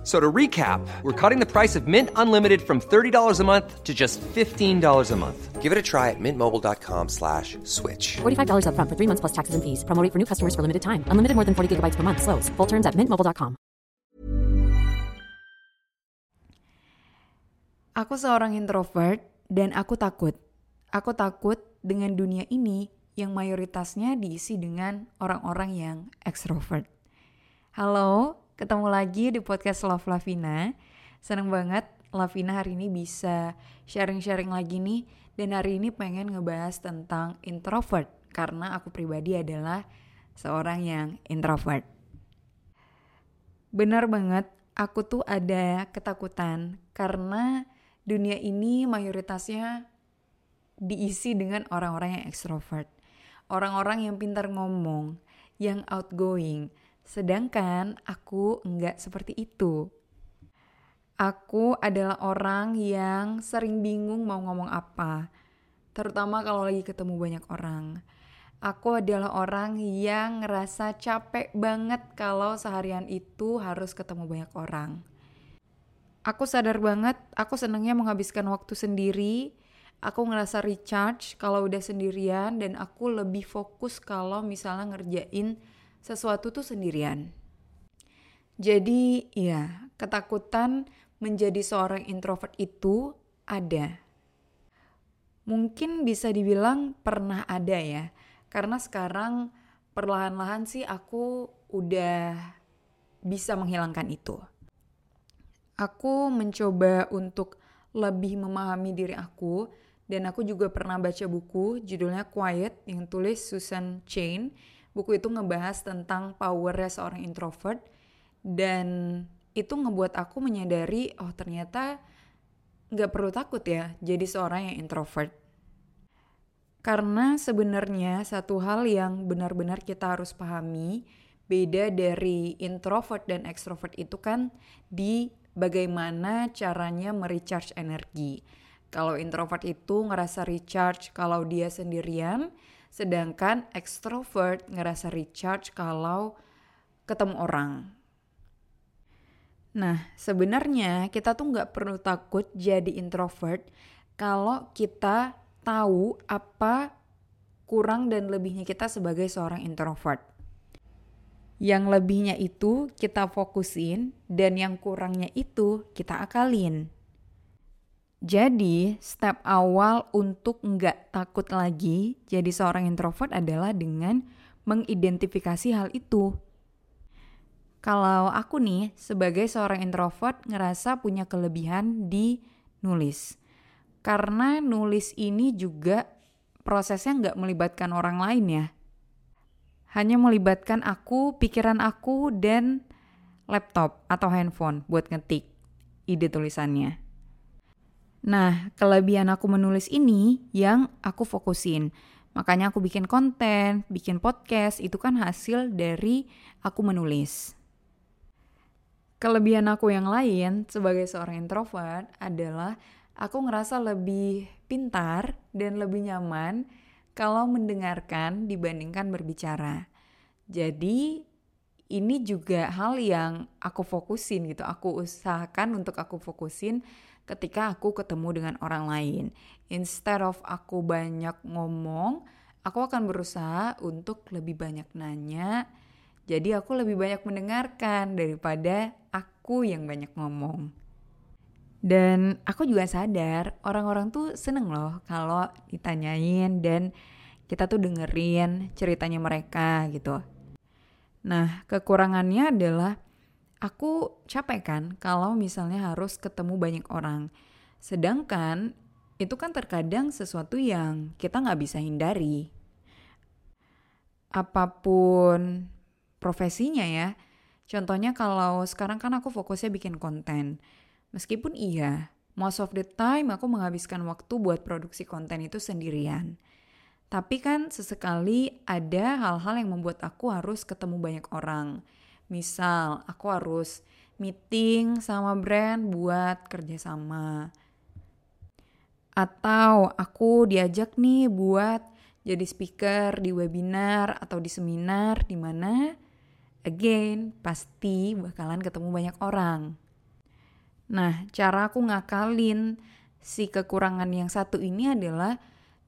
F- So to recap, we're cutting the price of Mint Unlimited from $30 a month to just $15 a month. Give it a try at mintmobile.com slash switch. $45 upfront for three months plus taxes and fees. Promo rate for new customers for limited time. Unlimited more than 40 gigabytes per month. Slows. Full terms at mintmobile.com. Aku seorang introvert dan aku takut. Aku takut dengan dunia ini yang mayoritasnya diisi dengan orang-orang yang extrovert. Halo, ketemu lagi di podcast Love Lavina. Seneng banget Lavina hari ini bisa sharing-sharing lagi nih. Dan hari ini pengen ngebahas tentang introvert. Karena aku pribadi adalah seorang yang introvert. Benar banget, aku tuh ada ketakutan karena dunia ini mayoritasnya diisi dengan orang-orang yang ekstrovert. Orang-orang yang pintar ngomong, yang outgoing. Sedangkan aku enggak seperti itu. Aku adalah orang yang sering bingung mau ngomong apa. Terutama kalau lagi ketemu banyak orang. Aku adalah orang yang ngerasa capek banget kalau seharian itu harus ketemu banyak orang. Aku sadar banget, aku senangnya menghabiskan waktu sendiri. Aku ngerasa recharge kalau udah sendirian dan aku lebih fokus kalau misalnya ngerjain sesuatu tuh sendirian. Jadi ya, ketakutan menjadi seorang introvert itu ada. Mungkin bisa dibilang pernah ada ya. Karena sekarang perlahan-lahan sih aku udah bisa menghilangkan itu. Aku mencoba untuk lebih memahami diri aku dan aku juga pernah baca buku judulnya Quiet yang tulis Susan Chain. Buku itu ngebahas tentang powernya seorang introvert dan itu ngebuat aku menyadari oh ternyata nggak perlu takut ya jadi seorang yang introvert. Karena sebenarnya satu hal yang benar-benar kita harus pahami beda dari introvert dan extrovert itu kan di bagaimana caranya merecharge energi. Kalau introvert itu ngerasa recharge kalau dia sendirian, sedangkan extrovert ngerasa recharge kalau ketemu orang. Nah, sebenarnya kita tuh nggak perlu takut jadi introvert kalau kita tahu apa kurang dan lebihnya kita sebagai seorang introvert. Yang lebihnya itu kita fokusin dan yang kurangnya itu kita akalin. Jadi, step awal untuk nggak takut lagi jadi seorang introvert adalah dengan mengidentifikasi hal itu. Kalau aku nih, sebagai seorang introvert ngerasa punya kelebihan di nulis. Karena nulis ini juga prosesnya nggak melibatkan orang lain ya. Hanya melibatkan aku, pikiran aku, dan laptop atau handphone buat ngetik ide tulisannya. Nah, kelebihan aku menulis ini yang aku fokusin. Makanya aku bikin konten, bikin podcast, itu kan hasil dari aku menulis. Kelebihan aku yang lain sebagai seorang introvert adalah aku ngerasa lebih pintar dan lebih nyaman kalau mendengarkan dibandingkan berbicara. Jadi ini juga hal yang aku fokusin gitu. Aku usahakan untuk aku fokusin ketika aku ketemu dengan orang lain. Instead of aku banyak ngomong, aku akan berusaha untuk lebih banyak nanya. Jadi aku lebih banyak mendengarkan daripada aku yang banyak ngomong. Dan aku juga sadar orang-orang tuh seneng loh kalau ditanyain dan kita tuh dengerin ceritanya mereka gitu. Nah kekurangannya adalah aku capek kan kalau misalnya harus ketemu banyak orang. Sedangkan itu kan terkadang sesuatu yang kita nggak bisa hindari. Apa pun profesinya ya. Contohnya kalau sekarang kan aku fokusnya bikin konten. Meskipun iya, most of the time aku menghabiskan waktu buat produksi konten itu sendirian. Tapi kan sesekali ada hal-hal yang membuat aku harus ketemu banyak orang. Misal aku harus meeting sama brand buat kerjasama. Atau aku diajak nih buat jadi speaker di webinar atau di seminar di mana again pasti bakalan ketemu banyak orang. Nah, cara aku ngakalin si kekurangan yang satu ini adalah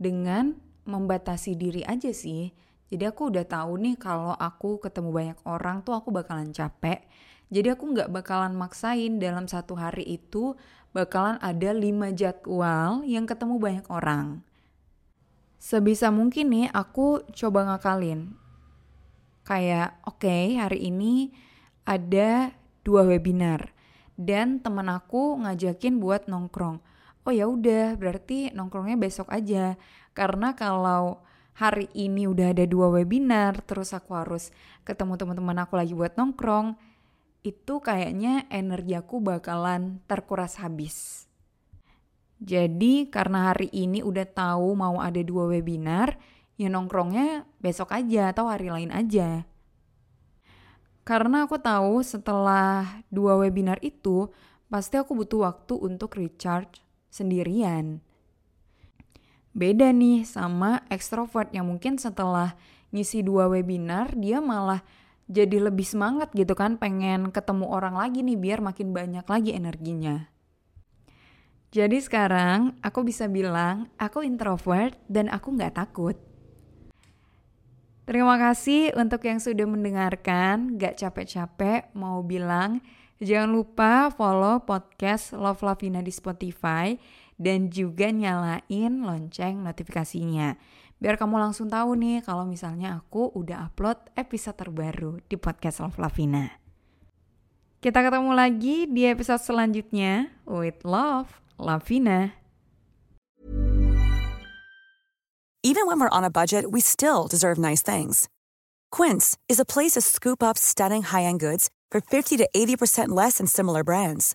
dengan membatasi diri aja sih. Jadi aku udah tahu nih kalau aku ketemu banyak orang tuh aku bakalan capek. Jadi aku nggak bakalan maksain dalam satu hari itu bakalan ada lima jadwal yang ketemu banyak orang. Sebisa mungkin nih aku coba ngakalin. Kayak oke okay, hari ini ada dua webinar dan temen aku ngajakin buat nongkrong. Oh ya udah berarti nongkrongnya besok aja. Karena kalau hari ini udah ada dua webinar, terus aku harus ketemu teman-teman aku lagi buat nongkrong, itu kayaknya energi aku bakalan terkuras habis. Jadi karena hari ini udah tahu mau ada dua webinar, ya nongkrongnya besok aja atau hari lain aja. Karena aku tahu setelah dua webinar itu, pasti aku butuh waktu untuk recharge sendirian. Beda nih sama ekstrovert yang mungkin setelah ngisi dua webinar dia malah jadi lebih semangat gitu kan pengen ketemu orang lagi nih biar makin banyak lagi energinya. Jadi sekarang aku bisa bilang aku introvert dan aku nggak takut. Terima kasih untuk yang sudah mendengarkan, gak capek-capek mau bilang jangan lupa follow podcast Love Lavina di Spotify dan juga nyalain lonceng notifikasinya. Biar kamu langsung tahu nih kalau misalnya aku udah upload episode terbaru di podcast Love Lavina. Kita ketemu lagi di episode selanjutnya with Love Lavina. Even when we're on a budget, we still deserve nice things. Quince is a place to scoop up stunning high-end goods for 50 to 80% less than similar brands.